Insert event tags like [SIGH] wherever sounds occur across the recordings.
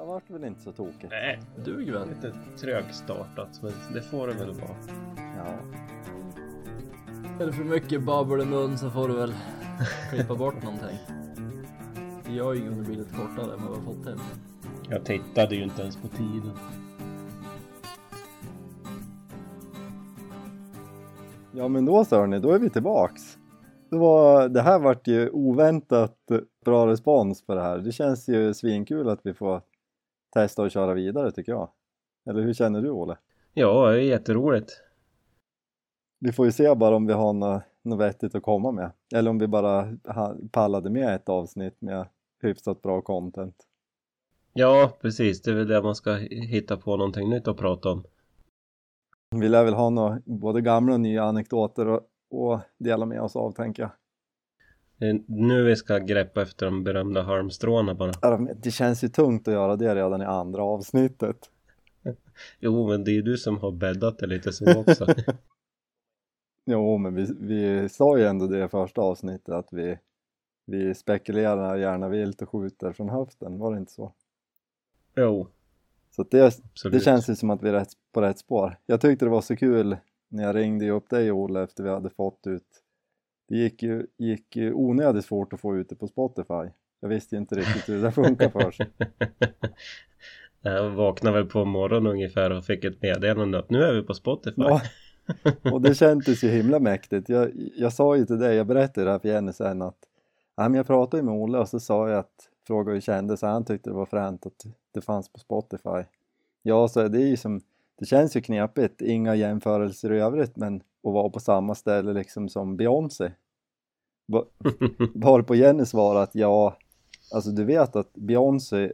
det vart väl inte så tokigt. Nej, Duger väl? lite trögstartat men det får det väl vara. Ja. Är det för mycket babbel i mun så får du väl klippa bort någonting. Jag är ju bli lite kortare än vad har fått till. Jag tittade ju inte ens på tiden. Ja men då så hörni, då är vi tillbaks. Det, var, det här vart ju oväntat bra respons på det här. Det känns ju svinkul att vi får testa och köra vidare tycker jag. Eller hur känner du Olle? Ja, det är jätteroligt. Vi får ju se bara om vi har något, något vettigt att komma med. Eller om vi bara pallade med ett avsnitt med hyfsat bra content. Ja, precis. Det är väl det man ska hitta på någonting nytt att prata om. Vi lär väl ha några både gamla och nya anekdoter och, och dela med oss av tänker jag. Nu vi ska greppa efter de berömda halmstråna bara. Det känns ju tungt att göra det redan i andra avsnittet. [LAUGHS] Jo, men det är ju du som har bäddat det lite så också. [LAUGHS] Jo, men vi, vi sa ju ändå det i första avsnittet att vi, vi spekulerar gärna vilt och skjuter från höften, var det inte så? jo, Så det, absolut. det känns ju som att vi är på rätt spår. Jag tyckte det var så kul när jag ringde upp dig Olle efter vi hade fått ut det gick ju, gick onödigt svårt att få ut det på Spotify. Jag visste inte riktigt hur det funkar för sig. [LAUGHS] Jag vaknade väl på morgonen ungefär och fick ett meddelande att nu är vi på Spotify. Ja, [LAUGHS] och det kändes ju himla mäktigt. Jag, jag sa ju till dig, jag berättade det här för Jenny sen att men jag pratade med Olle och så sa jag att fråga hur det kändes och han tyckte det var fränt att det fanns på Spotify. Ja, så det är ju som, det känns ju knepigt, inga jämförelser i övrigt men att vara på samma ställe liksom som Beyoncé. Va- Varpå Jenny svarade att ja, alltså du vet att Beyoncé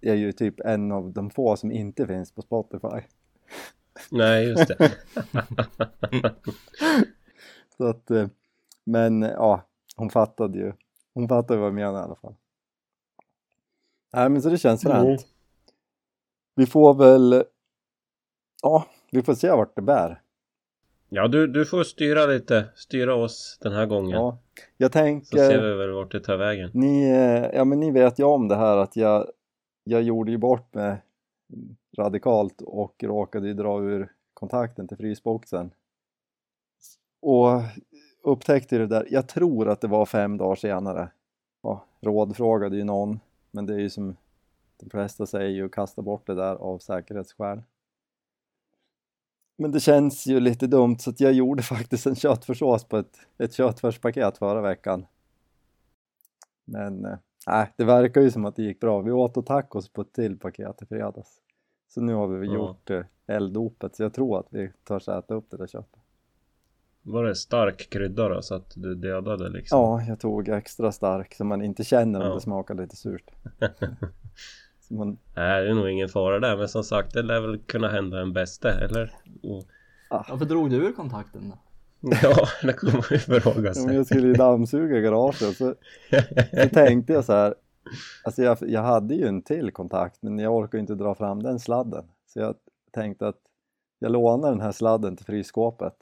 är ju typ en av de få som inte finns på Spotify. Nej, just det. [LAUGHS] Så att, eh, men ja, hon fattade ju. Hon fattade vad jag menade i alla fall. Nej men så det känns fränt. Mm. Vi får väl, ja, vi får se vart det bär. Ja, du, du får styra lite, styra oss den här gången. Ja, jag Så ser tänker, vi väl vart det tar vägen. ni, eh, ja men ni vet ju om det här att jag, jag gjorde ju bort mig radikalt och råkade ju dra ur kontakten till frysboxen. Och upptäckte det där, jag tror att det var fem dagar senare. Ja, rådfrågade ju någon, men det är ju som de flesta säger ju, kasta bort det där av säkerhetsskäl. Men det känns ju lite dumt så att jag gjorde faktiskt en köttfärssås på ett, ett köttfärspaket förra veckan. Men eh, nej, det verkar ju som att det gick bra. Vi åt och tacos på ett till paket i fredags. Så nu har vi Ja. gjort eh, elddopet så jag tror att vi törs äta upp det där köttet. Var det stark krydda då så att du dödade liksom? Ja, jag tog extra stark så man inte känner om Ja. det smakar lite surt. [LAUGHS] man, Nej, det är nog ingen fara där. Men som sagt, det lär väl kunna hända en bäste, eller? Och, Varför drog du ur kontakten då? [LAUGHS] ja, det kommer man ju fråga om sig. jag skulle ju dammsuga garaget så, så tänkte jag så här. Alltså jag, jag hade ju en till kontakt men jag orkar inte dra fram den sladden. Så jag tänkte att jag lånar den här sladden till frysskåpet.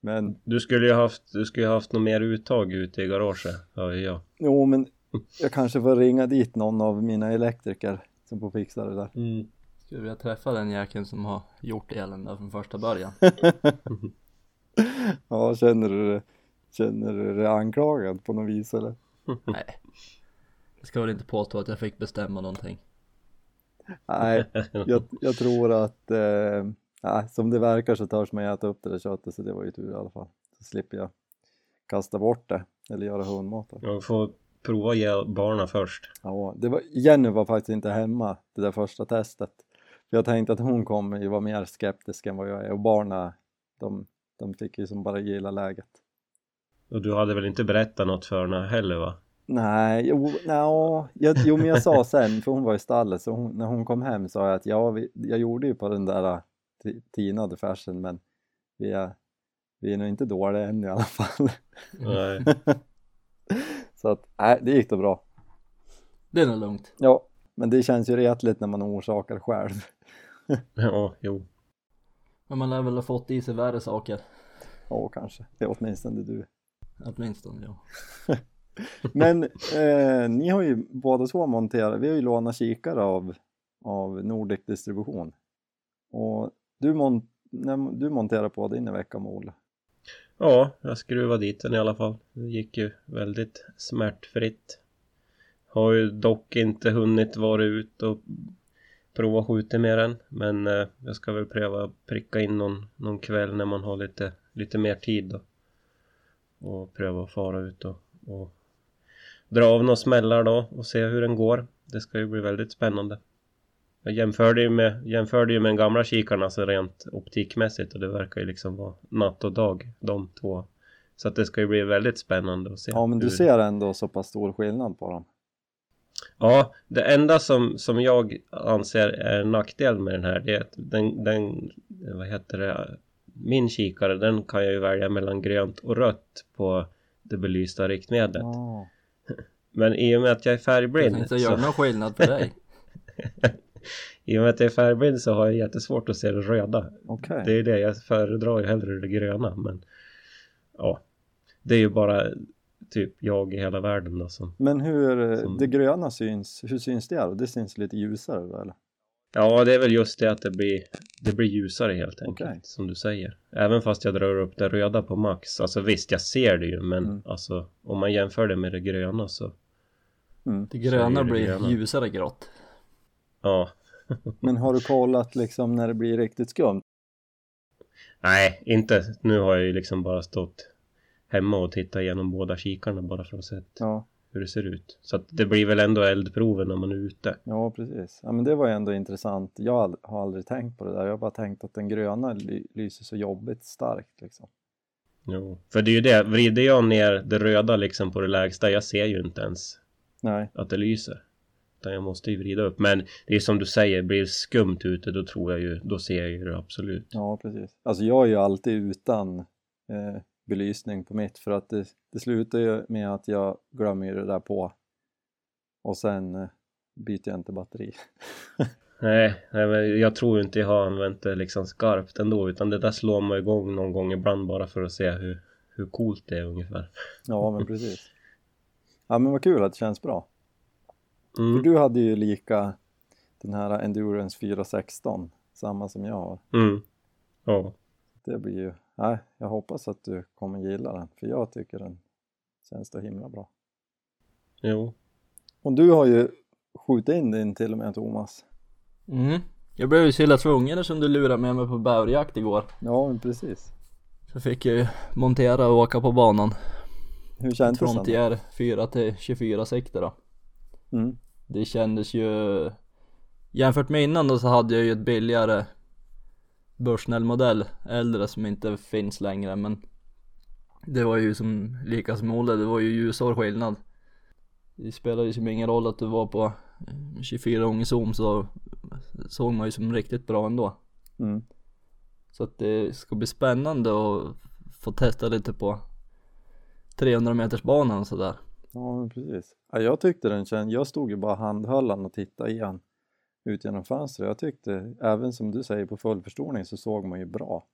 Men Du skulle ju haft, du skulle ju haft något mer uttag ute i garaget, hör ju jag. jo, men jag kanske får ringa dit någon av mina elektriker som får fixa det där. Mm. Skulle vilja träffa den jäkeln som har gjort elen där från första början. [LAUGHS] Ja, känner du det? Känner du dig anklagad på något vis eller? [LAUGHS] Nej. Jag ska väl inte påstå att jag fick bestämma någonting. Nej, jag, jag tror att eh, nej, som det verkar så törs man äta upp det där köttet så det var ju tur i alla fall. Så slipper jag kasta bort det eller göra hundmat. Jag får prova ge barnen först. Ja, det var, Jenny var faktiskt inte hemma det där första testet. Jag tänkte att hon kommer ju vara mer skeptisk än vad jag är och barnen de, de fick ju som bara gilla läget. Och du hade väl inte berättat något för henne heller va? Nej, jo, no, jag, jo men jag sa [LAUGHS] sen, för hon var i stallet, så hon, när hon kom hem sa jag att ja, vi, jag gjorde ju på den där äh, tinade färsen men vi är, vi är nog inte dåliga än i alla fall. Nej. [LAUGHS] så att, nej, det gick då bra. Det är nog lugnt. Ja, men det känns ju retligt när man orsakar själv. [LAUGHS] Ja, jo. Men man lär väl ha fått i sig värre saker. Ja, kanske. Det är åtminstone du. Åtminstone ja. [LAUGHS] Men eh, ni har ju båda två monterat, vi har ju lånat kikare av, av Nordic Distribution. Och du, mon, när, du monterar på din i veckan med Olle. Ja, jag skruvade dit den i alla fall. Det gick ju väldigt smärtfritt. Har ju dock inte hunnit vara ut och prova skjuta med den. Men eh, jag ska väl pröva pricka in någon, någon kväll när man har lite, lite mer tid då. Och pröva att fara ut och, och dra av några smällar då och se hur den går. Det ska ju bli väldigt spännande. Jag jämförde ju med, jämförde ju med den gamla kikaren alltså rent optikmässigt och det verkar ju liksom vara natt och dag de två. Så att det ska ju bli väldigt spännande att se. Ja men du hur- ser ändå så pass stor skillnad på dem. Ja, det enda som, som jag anser är en nackdel med den här det är att den, den, vad heter det, min kikare den kan jag ju välja mellan grönt och rött på det belysta riktmedlet. Ja. Men i och med att jag är Jag färgblind tänkte så, göra någon skillnad för dig. [LAUGHS] i och med att jag är färgblind så har jag jättesvårt att se det röda. Okej. Det är det jag föredrar ju hellre det gröna men ja, det är ju bara typ jag i hela världen då som Men hur, Som- det gröna syns, hur syns det då? Det syns lite ljusare då eller? Ja, det är väl just det att det blir, det blir ljusare helt enkelt, Okej. som du säger. Även fast jag drar upp det röda på max. Alltså visst, jag ser det ju, men Mm. alltså om man jämför det med det gröna så, Mm. Det gröna det blir gröna. ljusare grått. Ja. [LAUGHS] Men har du kollat liksom när det blir riktigt skumt? Nej, inte. Nu har jag ju liksom bara stått hemma och tittat igenom båda kikarna bara för att se Ja, hur det ser ut. Så att det blir väl ändå eldproven när man är ute. ja precis. Ja men det var ju ändå intressant. Jag har ald- har aldrig tänkt på det där. Jag har bara tänkt att den gröna ly- lyser så jobbigt starkt liksom. Jo. För det är ju det, vrider jag ner det röda liksom på det lägsta, jag ser ju inte ens Nej, att det lyser. Utan jag måste ju vrida upp. Men det är som du säger, blir det skumt ute då tror jag ju, då ser jag ju det absolut. ja precis. Alltså jag är ju alltid utan eh, belysning på mitt för att det, det slutar ju med att jag glömmer ju det där på och sen eh, byter jag inte batteri. [LAUGHS] Nej, nej men jag tror inte jag har använt det liksom skarpt ändå. Utan det där slår man igång någon gång ibland bara för att se hur, hur coolt det är ungefär. ja men [LAUGHS] precis. Ja men vad kul att det känns bra. För Mm, du hade ju lika den här Endurance 416, samma som jag har. mm. Ja. Det blir ju, nej, jag hoppas att du kommer gilla den, för jag tycker den känns så himla bra. Jo. Och du har ju skjutit in din till och med Thomas. Mm. Jag blev ju så illa tvungen eftersom du lurade med mig på bäverjakt igår. Ja, men precis. Så fick jag ju montera och åka på banan. Hur kändes då? Frontier 4 till 24 sekter då. Mm. Det kändes ju Jämfört med innan då så hade jag ju ett billigare Bushnell-modell Äldre som inte finns längre men Det var ju som lika som Olle, det var ju ljusår skillnad Det spelade ju som ingen roll att du var på eh, 24 gånger zoom så såg man ju som riktigt bra ändå Mm. Så att det ska bli spännande att få testa lite på 300 meters banan och sådär Ja, men precis. Ja, jag tyckte den kändes, jag stod ju bara handhöll den och tittade igen ut genom fönstret. Jag tyckte, även som du säger på fullförstoring så såg man ju bra.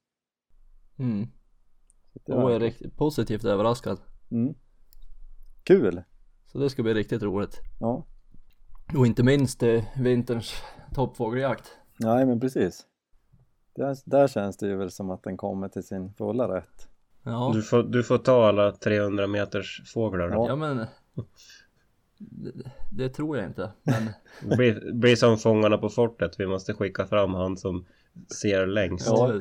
Mm, Så det jag är riktigt positivt överraskad mm. Kul! Så det ska bli riktigt roligt Ja, Och inte minst eh, vinterns toppfågeljakt nej men precis. Där, där känns det ju väl som att den kommer till sin fulla rätt. Ja, Du, får, du får ta alla 300 meters fåglar då. Ja. ja men det, det tror jag inte men Det blir, blir som Fångarna på fortet. Vi måste skicka fram han som ser längst. Ja.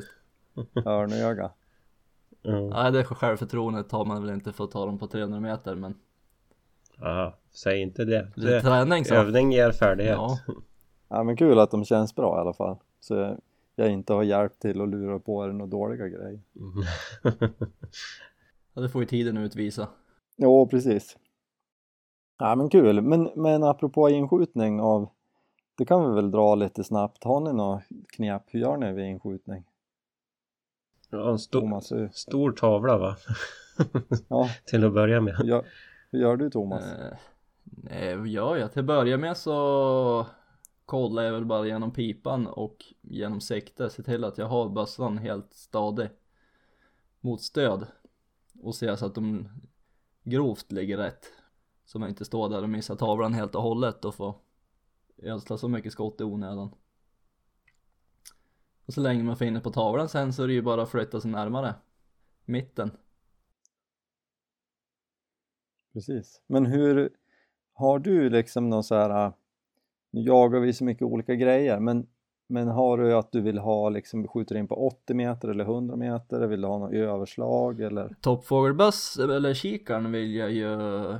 ja. Örnöga. Ja. Nej det självförtroendet tar man väl inte för att ta dem på 300 meter men Aha, säg inte det. lite det träning så övning ger färdighet. Ja, Ja men kul att de känns bra i alla fall. Så jag, inte har hjälpt till att lura på er några dåliga grejer. Mm. [LAUGHS] ja det får ju tiden utvisa Jo, precis. Ja men kul. Men, men apropå inskjutning av det kan vi väl dra lite snabbt. Har ni några knep? Hur gör ni vid inskjutning? ja, en stor, Thomas, stor tavla va? [LAUGHS] ja, Till att börja med. gör, hur gör du Thomas? eh, Nej vad gör jag? Till att börja med så kollar jag väl bara genom pipan och genom sikte Se till att jag har bössan helt stadig Mot stöd Och ser så att de grovt ligger rätt Så man inte står där och missar tavlan helt och hållet och får ödsla så mycket skott i onödan. Och så länge man finner på tavlan sen så är det ju bara att flytta sig närmare mitten. Precis. Men hur, har du liksom någon så här, nu jagar vi så mycket olika grejer, men, men har du att du vill ha liksom, skjuter in på 80 meter eller 100 meter, vill du ha något överslag eller? Toppfågelböss, eller kikaren vill jag ju,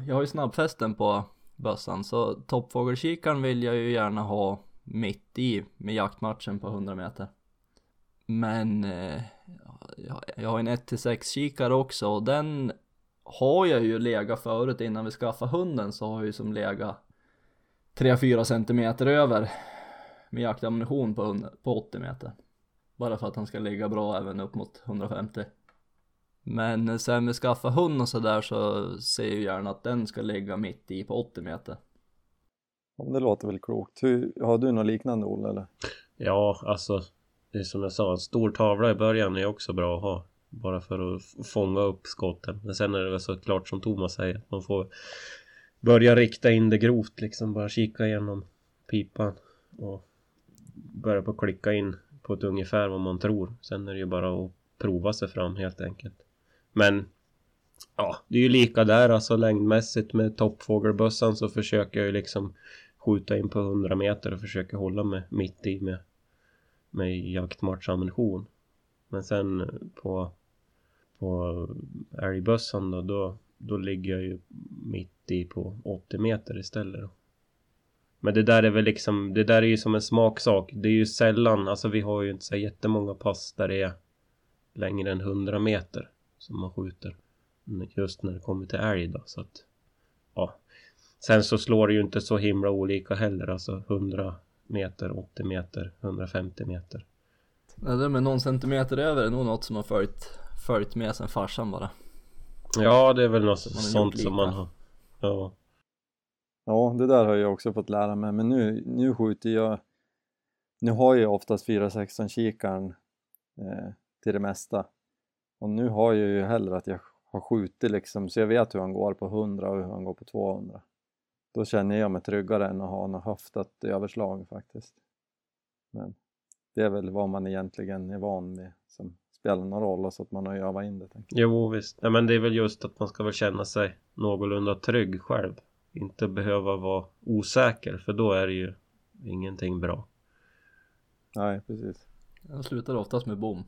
jag har ju snabbfästen på bössan så toppfågelkikaren vill jag ju gärna ha mitt i med jaktmatchen på 100 meter. Men eh, jag, jag har en 1-6 kikare också och den har jag ju legat förut innan vi skaffade hunden så har jag ju som legat 3-4 centimeter över med jaktammunition på, 100, på 80 meter. Bara för att han ska ligga bra även upp mot 150. Men sen vi skaffade hund och sådär så ser jag gärna att den ska ligga mitt i på 80 meter. Ja, det låter väl klokt. Hur, har du något liknande Olle eller? Ja, alltså det är som jag sa, en stor tavla i början är också bra att ha. Bara för att fånga upp skotten. Men sen är det väl såklart som Thomas säger, man får börja rikta in det grovt liksom. Bara kika igenom pipan och börja på klicka in på ett ungefär vad man tror. Sen är det ju bara att prova sig fram helt enkelt. Men ja, det är ju lika där alltså längdmässigt med toppfågelbössan så försöker jag ju liksom skjuta in på 100 meter och försöka hålla mig mitt i med, med jaktmatchammunition. Men sen på, på älgbössan då, då, då ligger jag ju mitt i på 80 meter istället då. Men det där är väl liksom, det där är ju som en smaksak. Det är ju sällan, alltså vi har ju inte så jättemånga pass där det är längre än 100 meter som man skjuter. Just när det kommer till älg då, så att ja. Sen så slår det ju inte så himla olika heller, alltså 100 meter, 80 meter, 150 meter. Nej, det med någon centimeter över är nog något som har följt, följt med sen farsan bara. Ja, det är väl något har sånt som man har. Ja. Ja, det där har jag också fått lära mig, men nu, nu skjuter jag Nu har jag oftast 416 kikaren eh, till det mesta. Och nu har jag ju hellre att jag har skjutit liksom så jag vet hur han går på 100 och hur han går på 200 då känner jag mig tryggare än att ha något höftat överslag faktiskt. Men det är väl vad man egentligen är van vid som spelar någon roll så att man har övat in det Jo visst. Nej, men det är väl just att man ska väl känna sig någorlunda trygg själv. Inte behöva vara osäker för då är det ju ingenting bra. Nej precis Den slutar oftast med bom.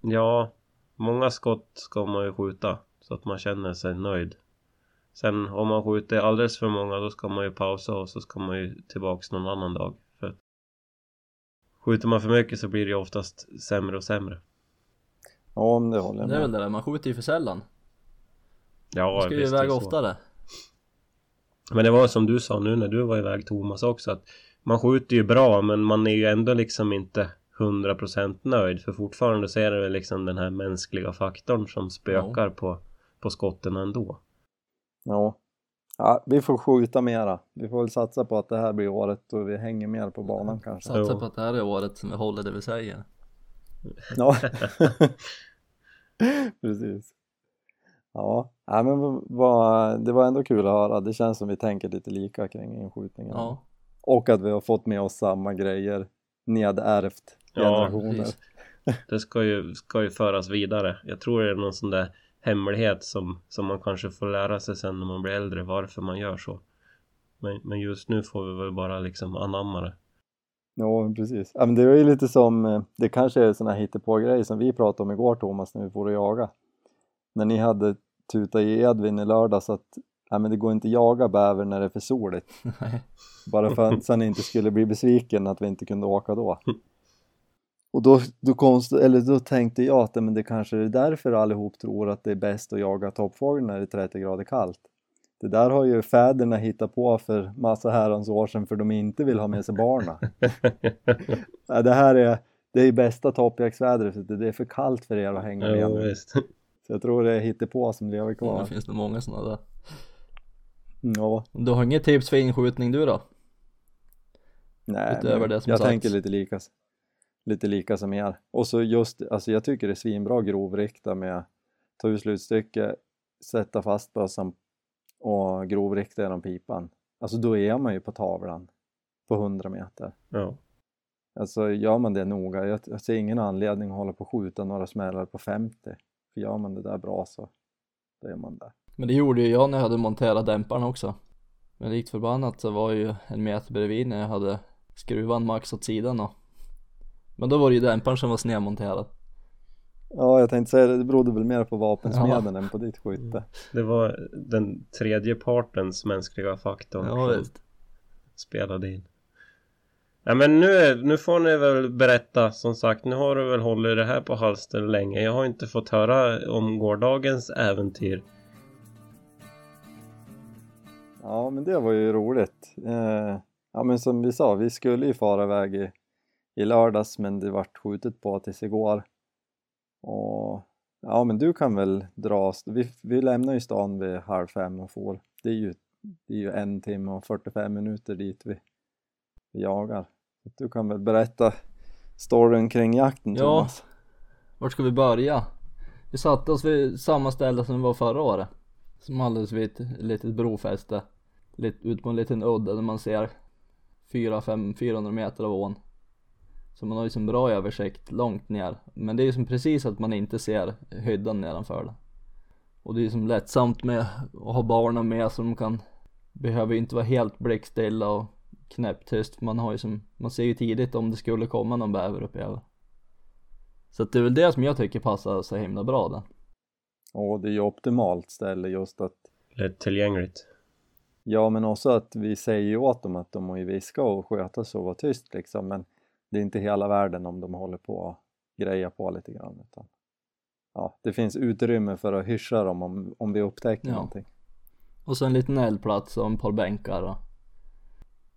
Ja, många skott ska man ju skjuta så att man känner sig nöjd. Sen om man skjuter alldeles för många då ska man ju pausa och så ska man ju tillbaks någon annan dag. För skjuter man för mycket så blir det ju oftast sämre och sämre. Ja det håller jag Det är väl med det där, man skjuter ju för sällan. Ja, Man ska ju iväg oftare. Men det var som du sa nu när du var iväg Thomas också att man skjuter ju bra men man är ju ändå liksom inte 100% nöjd för fortfarande så är det väl liksom den här mänskliga faktorn som spökar på, på skotten ändå. Ja. ja, vi får skjuta mera. Vi får väl satsa på att det här blir året och vi hänger mer på banan kanske. Satsa på att det här är året som vi håller det vi säger. Ja, [LAUGHS] [LAUGHS] precis. Ja, ja men vad- det var ändå kul att höra. Det känns som vi tänker lite lika kring inskjutningen. Ja, Och att vi har fått med oss samma grejer nedärvt Ja, generationer. precis. [LAUGHS] Det ska ju, ska ju föras vidare. Jag tror det är någon sån där hemlighet som, som man kanske får lära sig sen när man blir äldre varför man gör så. Men, men just nu får vi väl bara liksom anamma det. Ja, precis. Ja, men det var ju lite som, eh, det kanske är såna här hittepågrejer som vi pratade om igår Thomas när vi får jaga. När ni hade tuta i Edvin i lördag så att ja, men det går inte att jaga bäver när det är för soligt. [LAUGHS] nej. Bara för att han inte skulle bli besviken att vi inte kunde åka då. [LAUGHS] Och då, då, konst, eller då tänkte jag att men det kanske är därför allihop tror att det är bäst att jaga toppfågel när det är 30 grader kallt. Det där har ju fäderna hittat på för massa herrans år sedan för de inte vill ha med sig barna. [LAUGHS] Ja, det här är det är bästa toppjaktsvädret för det är för kallt för er att hänga med. Ja, nu. visst. Så jag tror det är hittepå som lever Ja, kvar. det finns det många sådana där. Ja, Du har inget tips för inskjutning du då? nej, Utöver det som jag sagts. tänker lite lika, lite lika som er. Och så just, alltså jag tycker det är svinbra grovrikta med ta ut slutstycke, sätta fast bössan och grovriktar genom pipan, alltså då är man ju på tavlan på 100 meter. Ja. Alltså gör man det noga, jag, jag ser ingen anledning att hålla på och skjuta några smällar på 50. För gör man det där bra så, då är man där. Men det gjorde ju jag när jag hade monterat dämparen också. Men likt förbannat så var ju en meter bredvid när jag hade skruvat max åt sidan och Men då var det ju dämparen som var snedmonterad. Ja, jag tänkte säga det, berodde väl mer på vapensmeden än på ditt skytte. Det var den tredje partens mänskliga faktor Ja som visst. spelade in. Ja men nu, nu får ni väl berätta som sagt. Nu har du väl hållit det här på halster länge. Jag har inte fått höra om gårdagens äventyr. Ja, men det var ju roligt. Eh, ja, men som vi sa, vi skulle ju fara iväg i, i lördags, men det vart skjutet på tills igår. Och ja, men du kan väl dra. Vi, vi lämnar ju stan vid halv fem och får. Det är ju, det är ju en timme och 45 minuter dit vi, vi jagar. Du kan väl berätta storyn kring jakten Ja. Thomas? Vart ska vi börja? Vi satte oss vid samma ställe som vi var förra året. Som alldeles vid ett litet brofäste. Lite, ut på en liten udde där man ser 400-400 meter av ån. Så man har ju som bra översikt långt ner. Men det är ju som precis att man inte ser hyddan nedanför det. Och det är ju som lättsamt med att ha barnen med så de kan Behöver ju inte vara helt blickstilla och knäpptyst. Man har ju som, man ser ju tidigt om det skulle komma någon bäver upp över. Så att det är väl det som jag tycker passar så himla bra där. Och det är ju optimalt ställe just att Lättillgängligt. Ja, men också att vi säger ju åt dem att de må ju viska och sköta sig och vara tyst liksom, men det är inte hela världen om de håller på och greja på lite grann. Utan, ja, det finns utrymme för att hyscha dem om, om vi upptäcker Ja. någonting. Och så en liten eldplats och ett par bänkar och,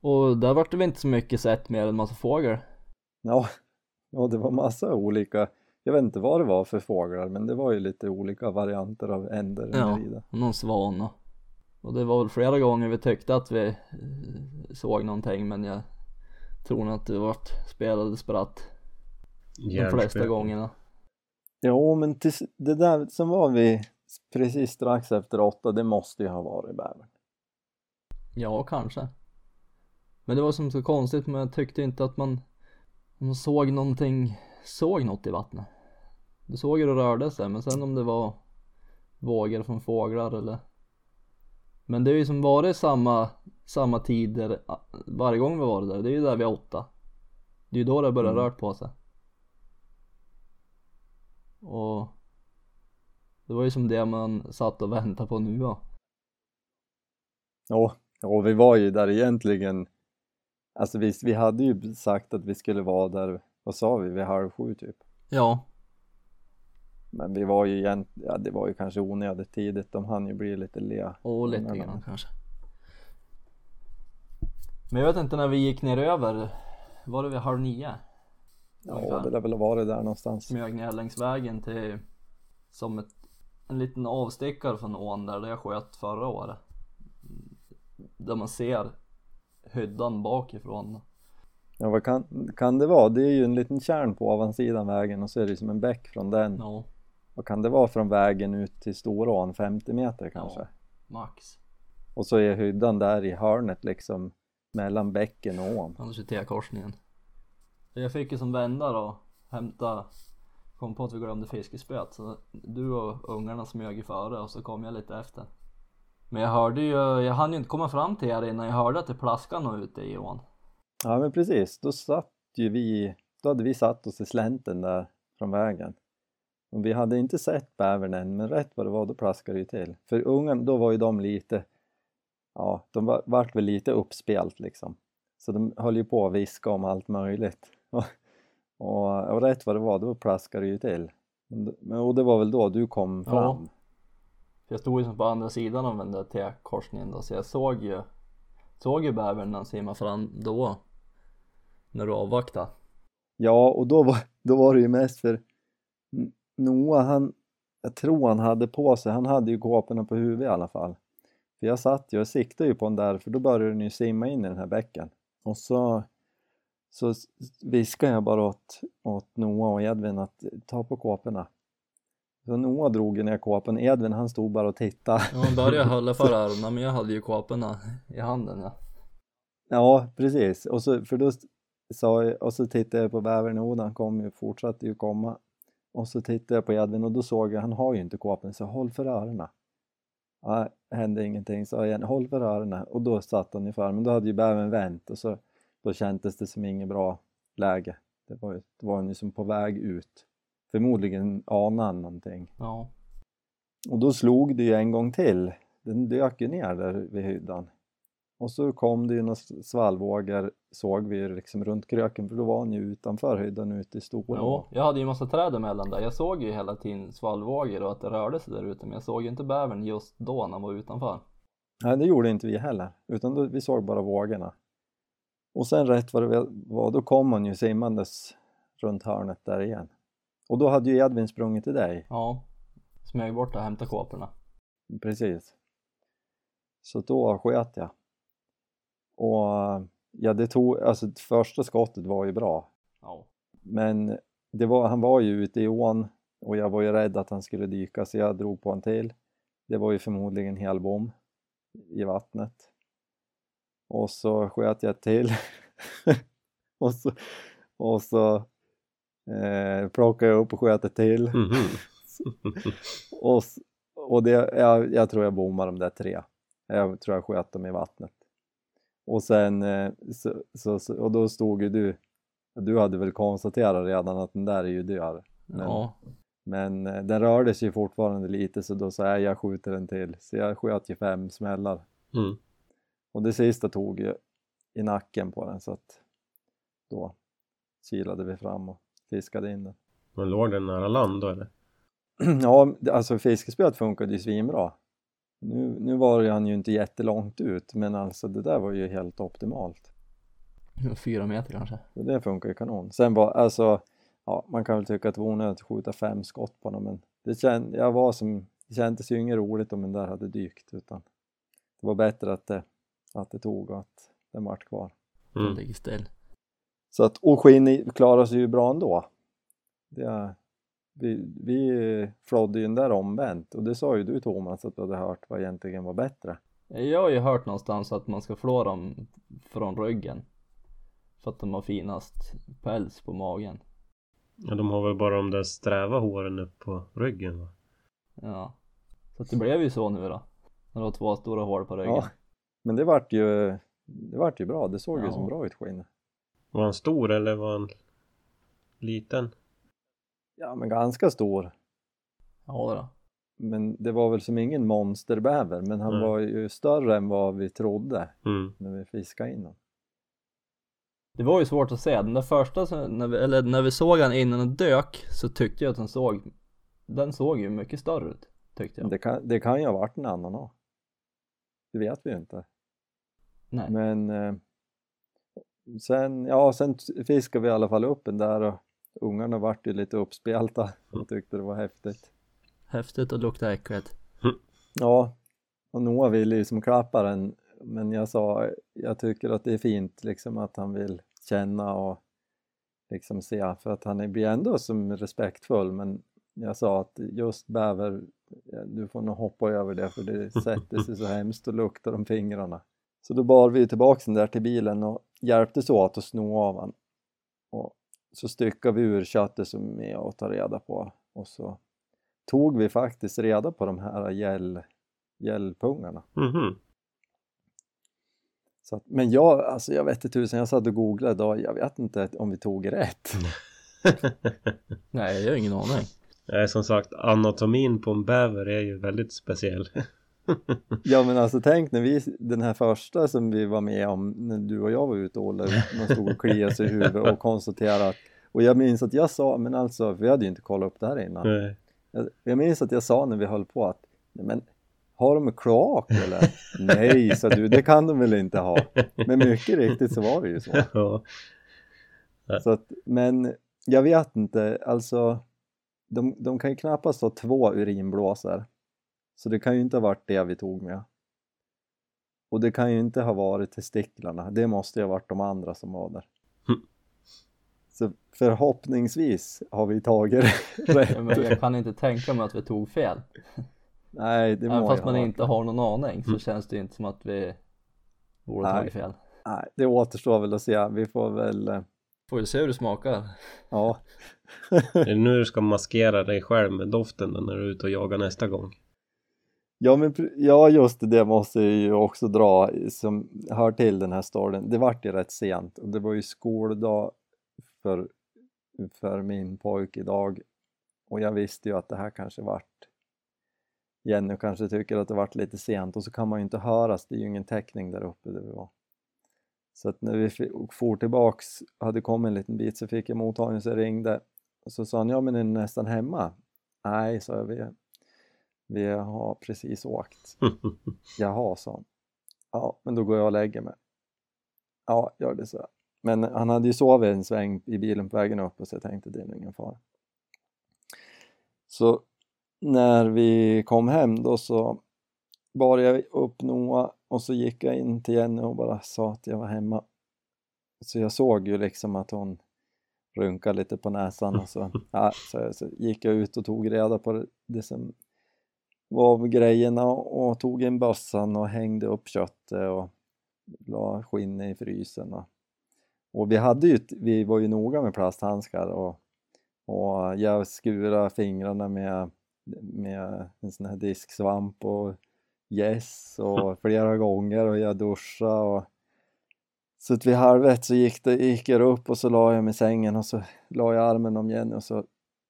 och där vart det väl inte så mycket sett mer än massa fågel. Ja, [LAUGHS] ja, det var massa olika, jag vet inte vad det var för fåglar, men det var ju lite olika varianter av änder Ja. Och någon svan och, och det var väl flera gånger vi tyckte att vi eh, såg någonting men jag tror nog att det vart spelade spratt de flesta gångerna. Jo, men tills, det där som var vi precis strax efter åtta, det måste ju ha varit bävern. Ja, kanske. Men det var som så konstigt men jag tyckte inte att man, man såg någonting, såg något i vattnet. Du såg hur det rörde sig men sen om det var vågor från fåglar eller Men det är ju som varit samma, samma tider varje gång vi varit där, det är ju där vid åtta. Det är ju då det börjar Mm. rört på sig. Och det var ju som det man satt och väntade på nu då. Ja, och vi var ju där egentligen, alltså vi, vi hade ju sagt att vi skulle vara där, vad sa vi, vid halv sju typ. Ja, Men vi var ju egentligen, ja det var ju kanske onödigt tidigt, de hann ju bli lite lea. Och lite grann kanske. Men jag vet inte när vi gick ner över. Var det vid halv nio? Ja, Ungefär. det lär väl ha varit där någonstans. Smög ner längs vägen till som ett, en liten avstickare från ån där, där jag sköt förra året. Där man ser hyddan bakifrån. Ja, vad kan, kan det vara? Det är ju en liten kärn på ovansidan vägen och så är det som en bäck från den. Ja, Vad kan det vara från vägen ut till Storån? 50 meter kanske? Ja. max. Och så är hyddan där i hörnet liksom mellan bäcken och ån. Annars är T-korsningen. Jag fick ju som vända då, hämta, kom på att vi glömde fiskespöet så du och ungarna smög ju före och så kom jag lite efter. Men jag hörde ju, jag hann ju inte komma fram till er innan jag hörde att det plaskade något ute i ån. Ja men precis, då satt ju vi, då hade vi satt oss i slänten där från vägen. Och vi hade inte sett bävern än, men rätt vad det var då plaskade det ju till. För ungen, då var ju de lite, ja de var, vart väl lite uppspelt liksom. Så de höll ju på att viska om allt möjligt. [LAUGHS] Och, och, och rätt vad det var, då plaskade det ju till. Och det var väl då du kom Ja. fram. För jag stod ju som på andra sidan av den där T-korsningen då så jag såg ju, såg ju bävern när han simmade fram då. När du avvaktade. Ja, och då var, då var det ju mest för Noah, han, jag tror han hade på sig, han hade ju kåporna på huvudet i alla fall. För jag satt ju och siktade ju på den där, för då började den ju simma in i den här bäcken. Och så, så viskade jag bara åt, åt Noah och Edvin att ta på kåporna. Så Noah drog ju ner kåpan, Edvin han stod bara och tittade. Ja, han började [LAUGHS] hålla för öronen men jag hade ju kåporna i handen ja. Ja, precis. Och så, för då sa jag, och så tittade jag på bävern, han kom ju, fortsatte ju komma. Och så tittade jag på Edvin och då såg jag, han har ju inte kåpan, så håll för öronen. Ja, hände ingenting, så jag igen, håll för öronen. Och då satt han ungefär, men då hade ju bävern vänt och så då kändes det som inget bra läge. Det var, det var ju som på väg ut. Förmodligen anade han någonting. Ja. Och då slog det ju en gång till. Den dök ju ner där vid hyddan. Och så kom det ju några svallvågor, såg vi liksom runt kröken för då var han ju utanför hyddan ute i stora. Jo, jag hade ju massa träd emellan där. Jag såg ju hela tiden svallvågor och att det rörde sig där ute men jag såg ju inte bävern just då när han var utanför. Nej, det gjorde inte vi heller, utan då, vi såg bara vågorna. Och sen rätt vad det var, då kom han ju simmandes runt hörnet där igen. Och då hade ju Edvin sprungit till dig. Ja, smög bort och hämtade kåporna. Precis. Så då sköt jag. Och ja, det tog, alltså första skottet var ju bra. Ja. Men det var, han var ju ute i ån och jag var ju rädd att han skulle dyka så jag drog på en till. Det var ju förmodligen helbom i vattnet. Och så sköt jag till. [LAUGHS] och så, och så eh, plockade jag upp och sköt ett till. Mhm. [LAUGHS] och s- och det, jag, jag tror jag bommade de där tre. Jag tror jag sköt dem i vattnet. Och sen, eh, så, så, så, och då stod ju du, du hade väl konstaterat redan att den där är ju död. Men, Ja. men eh, den rörde sig fortfarande lite så då sa jag jag skjuter en till. Så jag sköt ju fem smällar. Mm. Och det sista tog ju i nacken på den så att då kilade vi fram och fiskade in den. Men låg den nära land då eller? [CLEARS THROAT] ja, alltså fiskespöet funkade ju svinbra. Nu, nu var ju han ju inte jättelångt ut men alltså det där var ju helt optimalt. Fyra meter kanske. Så det funkar ju kanon. Sen var alltså, ja man kan väl tycka att det var onödigt att skjuta fem skott på honom men det, känd, jag var som, det kändes ju inget roligt om den där hade dykt utan det var bättre att det, att det tog och att den vart kvar. Den Mm. ligger still. Så att, och skinn klarade sig ju bra ändå. Det, vi, vi flådde ju den där omvänt och det sa ju du Thomas att du hade hört vad egentligen var bättre. Jag har ju hört någonstans att man ska flå dem från ryggen. För att de har finast päls på magen. Ja, de har väl bara de där sträva håren upp på ryggen va? Ja. Så att det blev ju så nu då. När det var två stora hål på ryggen. Ja, men det vart ju, det vart ju bra, det såg ju Ja. som bra ut skinnet. Var han stor eller var han liten? Ja men ganska stor. Ja då. Men det var väl som ingen monsterbäver men han Nej. var ju större än vad vi trodde Mm. när vi fiskade in honom. Det var ju svårt att se. Den där första, när vi, eller när vi såg han innan den dök så tyckte jag att den såg, den såg ju mycket större ut. Tyckte jag. Det kan, det kan ju ha varit en annan också. Det vet vi ju inte. Nej. Men eh, sen, ja, sen fiskade vi i alla fall upp den där och ungarna vart ju lite uppspelta och tyckte det var häftigt. Häftigt och lukta äckligt. Ja, och Noah ville ju som klappa den men jag sa, jag tycker att det är fint liksom att han vill känna och liksom se för att han blir ändå som respektfull men jag sa att just bäver, du får nog hoppa över det för det sätter sig så hemskt och luktar om fingrarna. Så då bar vi tillbaks den där till bilen och hjälptes åt att sno av han. Och så styckade vi ur köttet som är att ta reda på och så tog vi faktiskt reda på de här gäll, gällpungarna. Så att, men jag, alltså jag vet inte tusen, jag satt och googlade idag, jag vet inte om vi tog rätt. [LAUGHS] Nej, jag har ingen aning. Nej, som sagt, anatomin på en bäver är ju väldigt speciell. [LAUGHS] Ja men alltså tänk när vi, den här första som vi var med om när du och jag var ute och Olle, man stod och kliade sig i huvudet och konstaterade att, och jag minns att jag sa, men alltså, vi hade ju inte kollat upp det här innan. Nej. Jag, jag minns att jag sa när vi höll på att, "Nej, men har de kloak eller? [LAUGHS] Nej, sa du, det kan de väl inte ha. Men mycket riktigt så var det ju så. [LAUGHS] ja. så att, men jag vet inte, alltså de, de kan ju knappast ha två urinblåsor. Så det kan ju inte ha varit det vi tog med. Och det kan ju inte ha varit testiklarna, det måste ju ha varit de andra som var där. Mm. Så förhoppningsvis har vi tagit [LAUGHS] rätt. Men jag kan inte tänka mig att vi tog fel. Nej, det Även må fast jag man inte har någon aning så känns det inte som att vi borde ha tagit fel. Nej, det återstår väl att se. Vi får väl, eh, Får ju se hur det smakar. ja. [LAUGHS] Är det nu du ska maskera dig själv med doften när du är ute och jagar nästa gång? Ja, men ja, just det, det måste jag ju också dra som hör till den här storyn. Det vart ju rätt sent och det var ju skoldag för, för min pojk idag och jag visste ju att det här kanske vart Jenny kanske tycker att det vart lite sent och så kan man ju inte höras, det är ju ingen täckning där uppe där vi var. Så att när vi for tillbaks, hade kommit en liten bit så fick jag mottagning så jag ringde och så sa han, ja men är ni nästan hemma? Nej, sa jag, vi, har precis åkt. [LAUGHS] Jaha, sa han. Ja, men då går jag och lägger mig. Ja, gör det så. Men han hade ju sovit en sväng i bilen på vägen upp och så jag tänkte det är nog ingen fara. Så när vi kom hem då så bar jag upp Noah och så gick jag in till Jenny och bara sa att jag var hemma. Så jag såg ju liksom att hon runkade lite på näsan och så, [LAUGHS] ja, så, så gick jag ut och tog reda på det, som av grejerna och tog in bössan och hängde upp köttet och la skinnet i frysen. Och, vi hade ju, vi var ju noga med plasthandskar och, och jag skurade fingrarna med, med en sån här disksvamp och gäss och [LAUGHS] flera gånger och jag duschade och så att vid halv ett så gick, det, gick jag upp och så la jag mig i sängen och så la jag armen om Jenny och så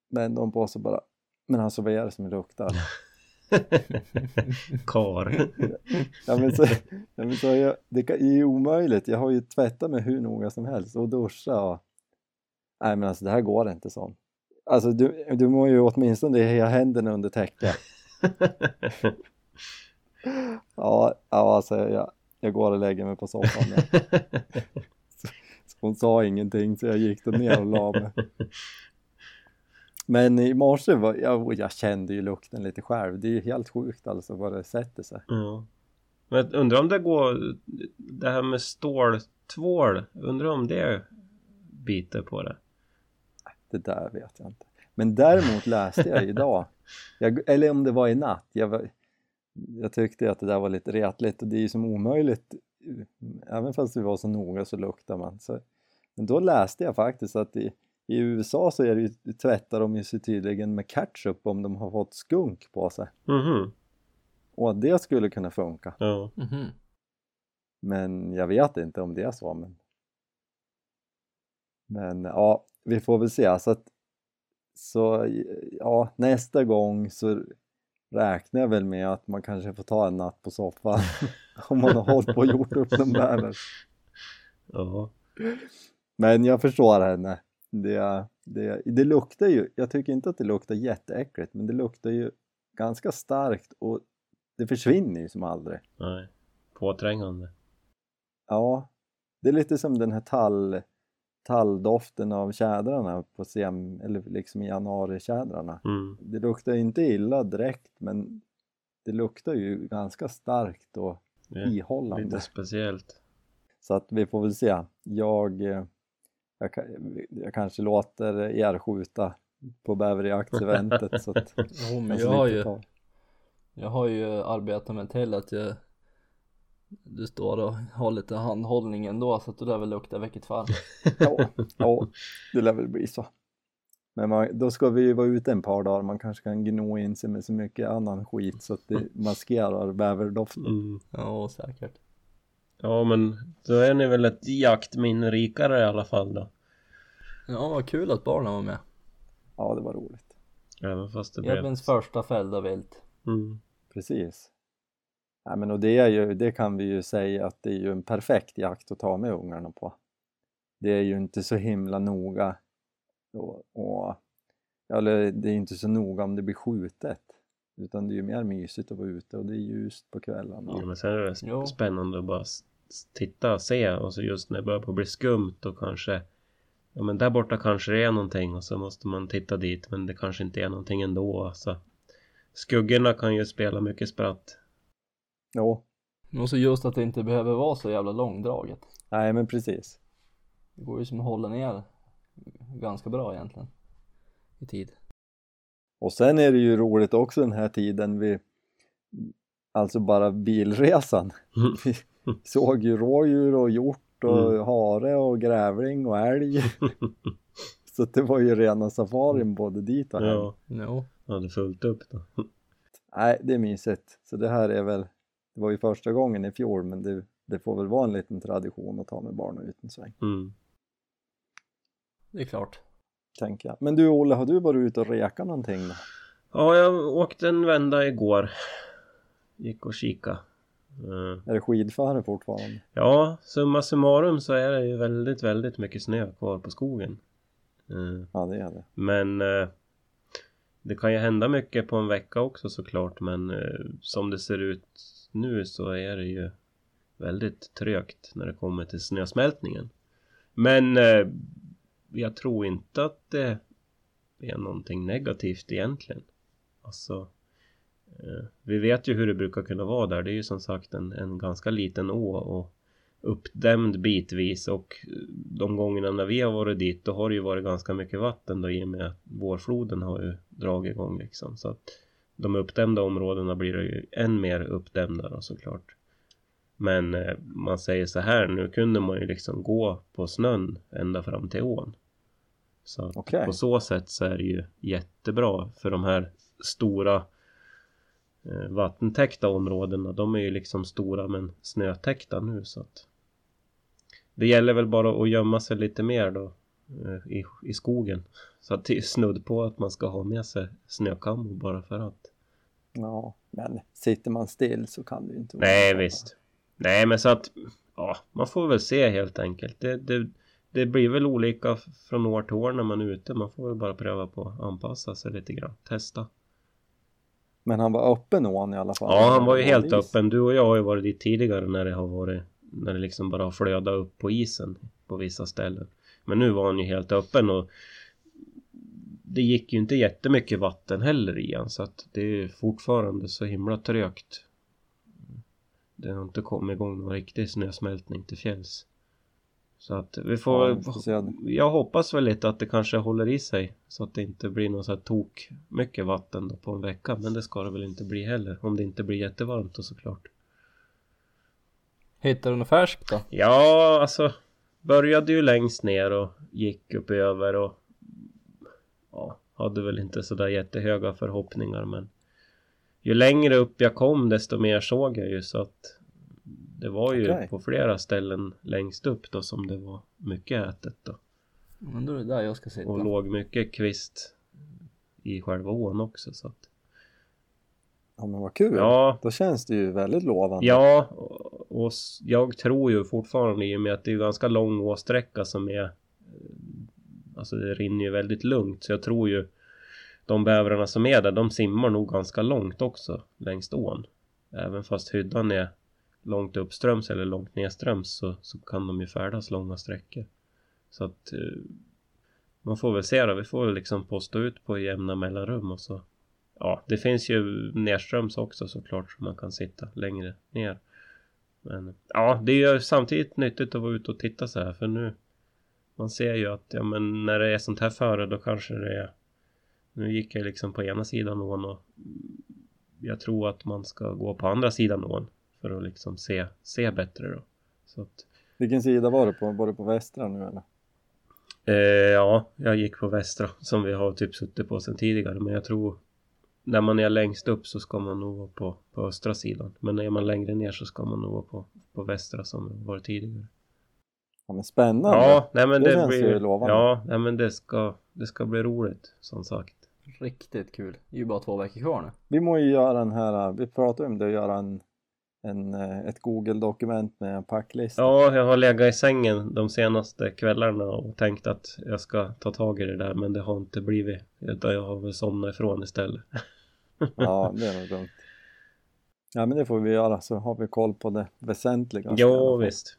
vände hon på sig bara Men alltså vad är det som luktar? [LAUGHS] [LAUGHS] Kar. [LAUGHS] Ja men så, ja, men så jag, det är ju omöjligt, jag har ju tvättat mig hur noga som helst och duschat och Nej men alltså det här går inte så. Alltså du, du må ju åtminstone ha händerna under täcket. [LAUGHS] Ja, ja alltså jag, jag går och lägger mig på soffan. Hon sa ingenting så jag gick då ner och la mig. Men i morse var jag, jag kände ju lukten lite själv. Det är ju helt sjukt alltså vad det sätter sig. ja. Men undrar om det går... Det här med ståltvål. Undrar om det biter på det. Det där vet jag inte. Men däremot läste jag idag, jag, eller om det var i natt, jag, var, jag tyckte att det där var lite retligt och det är ju som omöjligt, även fast vi var så noga så luktar man. Så, men då läste jag faktiskt att i, i USA så är det ju, tvättar de ju sig tydligen med ketchup om de har fått skunk på sig. Mhm. Och att det skulle kunna funka. Ja. Mhm. Men jag vet inte om det är så. Men, men ja, vi får väl se. Så, att, så ja, nästa gång så räknar jag väl med att man kanske får ta en natt på soffan [LAUGHS] om man har hållit på och gjort upp någon bäver. Ja. Men jag förstår henne. Det, det, det luktar ju, jag tycker inte att det luktar jätteäckligt men det luktar ju ganska starkt och det försvinner ju som aldrig. Nej. Påträngande. Ja, det är lite som den här tall, talldoften av tjädrarna på sem, eller liksom januaritjädrarna. Mm. Det luktar inte illa direkt men det luktar ju ganska starkt och är ihållande. lite speciellt. Så att vi får väl se. Jag, eh, jag, jag kanske låter er skjuta på bäverjaktseventet så att [LAUGHS] Jo men jag jag har ju, jag har ju arbetat mig till att jag du står och har lite handhållning ändå så att du lär väl lukta vilket fall. Ja, ja, det lär väl bli så. Men man, då ska vi ju vara ute en par dagar, man kanske kan gno in sig med så mycket annan skit så att det maskerar bäverdoften. Mm. Ja säkert. Ja men då är ni väl ett jaktminne rikare i alla fall då. Ja vad kul att barnen var med. Ja, det var roligt. Även fast det blev... Edvins första fällda vilt. Mm. Precis. Ja, men och det, är ju, det kan vi ju säga att det är ju en perfekt jakt att ta med ungarna på. Det är ju inte så himla noga och, och eller det är inte så noga om det blir skjutet utan det är ju mer mysigt att vara ute och det är ljust på kvällarna. Ja, men sen är det spännande att bara titta och se och så just när det börjar på bli skumt och kanske Ja men där borta kanske det är någonting och så måste man titta dit men det kanske inte är någonting ändå så Skuggorna kan ju spela mycket spratt. Jo, Och så just att det inte behöver vara så jävla långdraget. nej men precis. Det går ju som att hålla ner ganska bra egentligen. I tid. Och sen är det ju roligt också den här tiden vi Alltså bara bilresan. [LAUGHS] Vi såg ju rådjur och hjort och Mm. hare och grävling och älg. [LAUGHS] Så det var ju rena safarin både dit och hem. Ja, Jo. hade fullt upp då. [LAUGHS] Nej, det är mysigt. Så det här är väl, det var ju första gången i fjol men det, det får väl vara en liten tradition att ta med barnen ut en sväng, Mm. Det är klart. tänker jag. Men du Olle, har du varit ute och rekat någonting då? Ja, jag åkte en vända igår. Gick och kika. Eh, Är det skidföre fortfarande? Ja, summa summarum så är det ju väldigt, väldigt mycket snö kvar på skogen. Eh, Ja, det är det. Men eh, det kan ju hända mycket på en vecka också såklart men eh, som det ser ut nu så är det ju väldigt trögt när det kommer till snösmältningen. Men eh, jag tror inte att det är någonting negativt egentligen. Alltså vi vet ju hur det brukar kunna vara där. Det är ju som sagt en, en ganska liten å och uppdämd bitvis och eh, de gångerna när vi har varit dit då har det ju varit ganska mycket vatten då i och med att vårfloden har ju dragit igång liksom så att de uppdämda områdena blir ju än mer uppdämda då såklart. Men eh, man säger så här nu kunde man ju liksom gå på snön ända fram till ån. Så Okej. på så sätt så är det ju jättebra för de här stora eh, vattentäckta områdena. De är ju liksom stora men snötäckta nu så att det gäller väl bara att gömma sig lite mer då eh, i, i skogen. Så att det är snudd på att man ska ha med sig snökammo bara för att. Ja, men sitter man still så kan det ju inte vara Nej visst. Nej men så att ja, man får väl se helt enkelt. Det, det, det blir väl olika från år till år när man är ute. Man får väl bara pröva på att anpassa sig lite grann. Testa. Men han var öppen ån i alla fall. Ja, han var ju helt Is. öppen. Du och jag har ju varit dit tidigare när det har varit när det liksom bara har flödat upp på isen på vissa ställen. Men nu var han ju helt öppen och det gick ju inte jättemycket vatten heller i han så att det är fortfarande så himla trögt. Det har inte kommit igång någon riktig snösmältning till fjälls. Så att vi får Ja. Jag hoppas väl lite att det kanske håller i sig så att det inte blir någon så här tok mycket vatten då på en vecka. Men det ska det väl inte bli heller om det inte blir jättevarmt och såklart. Hittar du något färskt då? Ja, alltså började ju längst ner och gick upp över och ja, hade väl inte sådär jättehöga förhoppningar men ju längre upp jag kom desto mer såg jag ju så att det var ju Okej. på flera ställen längst upp då som det var mycket ätet då Men då är det där jag ska sitta. och låg mycket kvist i själva ån också så att Ja, men vad kul. ja, Då känns det ju väldigt lovande. Ja, och, jag tror ju fortfarande i och med att det är ganska lång åsträcka som är Alltså det rinner ju väldigt lugnt så jag tror ju De bävrarna som är där de simmar nog ganska långt också längs ån Även fast hyddan är långt uppströms eller långt nedströms så, så kan de ju färdas långa sträckor. Så att eh, Man får väl se då, vi får väl liksom posta ut på jämna mellanrum och så Ja, det finns ju nedströms också såklart så man kan sitta längre ner. Men ja, det är ju samtidigt nyttigt att vara ute och titta så här för nu man ser ju att ja, men när det är sånt här före då kanske det är nu gick jag liksom på ena sidan ån och jag tror att man ska gå på andra sidan ån för att liksom se, se bättre då. Så att, Vilken sida var du på? Var du på västra nu eller? eh, ja, jag gick på västra som vi har typ suttit på sedan tidigare men jag tror när man är längst upp så ska man nog vara på, på östra sidan. Men är man längre ner så ska man nog vara på, på västra som varit tidigare. Ja men spännande. Ja, nej men Det det, känns blir... ju lovande. Ja, nej men det ska, det ska bli roligt som sagt. Riktigt kul. Det är ju bara två veckor kvar nu. Vi må ju göra en här, vi pratade om det, göra en, en, eh, ett Google-dokument med en packlista. Ja, jag har legat i sängen de senaste kvällarna och tänkt att jag ska ta tag i det där men det har inte blivit. Utan jag har väl somnat ifrån istället. [LAUGHS] Ja, [LAUGHS] det är nog dumt. Ja men det får vi göra så har vi koll på det alla Jo, visst.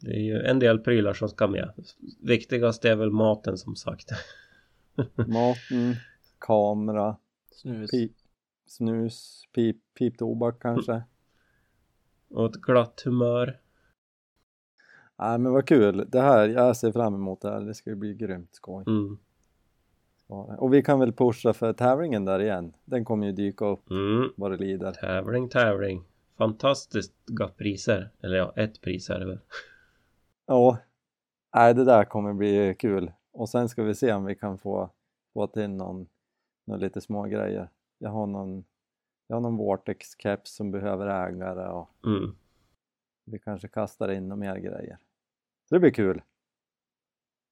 Det är ju en del prylar som ska med. Viktigast är väl maten som sagt. [LAUGHS] Maten, kamera, Snus. pip, snus, pip, piptobak kanske. Och ett glatt humör. Nej men vad kul, det här, jag ser fram emot det här, det ska ju bli grymt skoj. Mm. Och vi kan väl pusha för tävlingen där igen, den kommer ju dyka upp Mm. vad det lider. Tävling, tävling. Fantastiskt gott priser. Eller ja, ett pris är det väl. Ja, nej det där kommer bli kul. Och sen ska vi se om vi kan få, få till någon, någon lite små grejer. Jag har någon, jag har någon Vortex-keps som behöver ägare och Mm. vi kanske kastar in några mer grejer. Så det blir kul.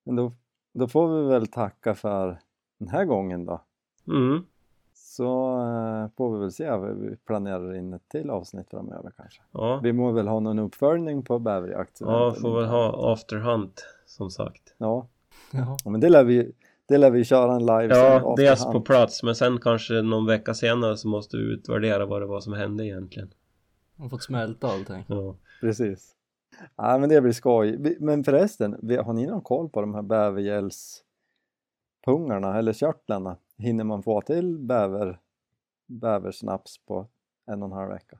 Men då, då får vi väl tacka för den här gången då. Mm. Så eh, får vi väl se om vi planerar in ett till avsnitt framöver kanske. Ja. Vi må väl ha någon uppföljning på bäverjakt. ja, får väl ha afterhunt som sagt. Ja, Ja. Ja, men det lär vi, det lär vi köra en live Ja, dels afterhand. på plats men sen kanske någon vecka senare så måste vi utvärdera vad det var som hände egentligen. Man fått smälta allting. Ja. Precis. Ja, men det blir skoj. Men förresten, har ni någon koll på de här bävergällspungarna eller körtlarna? Hinner man få till bäver, bäversnaps på en och en halv vecka?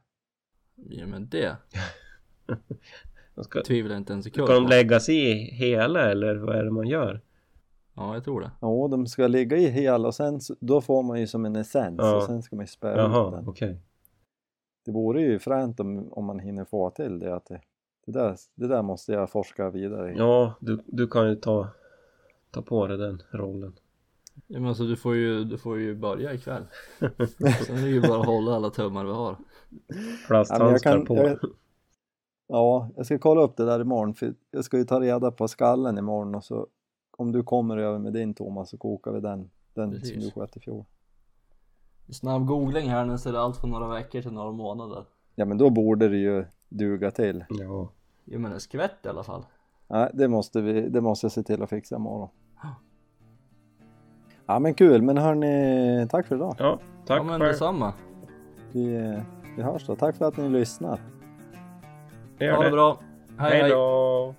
Ja men det [LAUGHS] De ska, tvivlar inte en sekund ska de på. läggas i hela eller vad är det man gör? Ja jag tror det. Ja, de ska ligga i hela och sen då får man ju som en essens Ja. och sen ska man ju ut Jaha, den. okej. Det vore ju fränt om, om man hinner få till det. Att det, det, där, det där måste jag forska vidare i. Ja, du, du kan ju ta, ta på dig den rollen. Ja men alltså du får ju, du får ju börja ikväll. [LAUGHS] [LAUGHS] Sen är det ju bara att hålla alla tummar vi har. Ja, Plasthandskar kan- på. jag- Ja, jag ska kolla upp det där imorgon för jag ska ju ta reda på skallen imorgon och så om du kommer över med din Thomas så kokar vi den, den som du sköt i fjol. Snabb googling här nu så är det allt från några veckor till några månader. Ja men då borde det ju duga till. Ja. Jo men en skvätt i alla fall. Nej, det måste, vi, det måste jag se till att fixa imorgon. Ja men kul, men hörni, tack för idag. ja, tack ja men för detsamma. Vi, vi hörs då. Tack för att ni lyssnar. det. Gör Ha det bra. Hej Hej hej. då!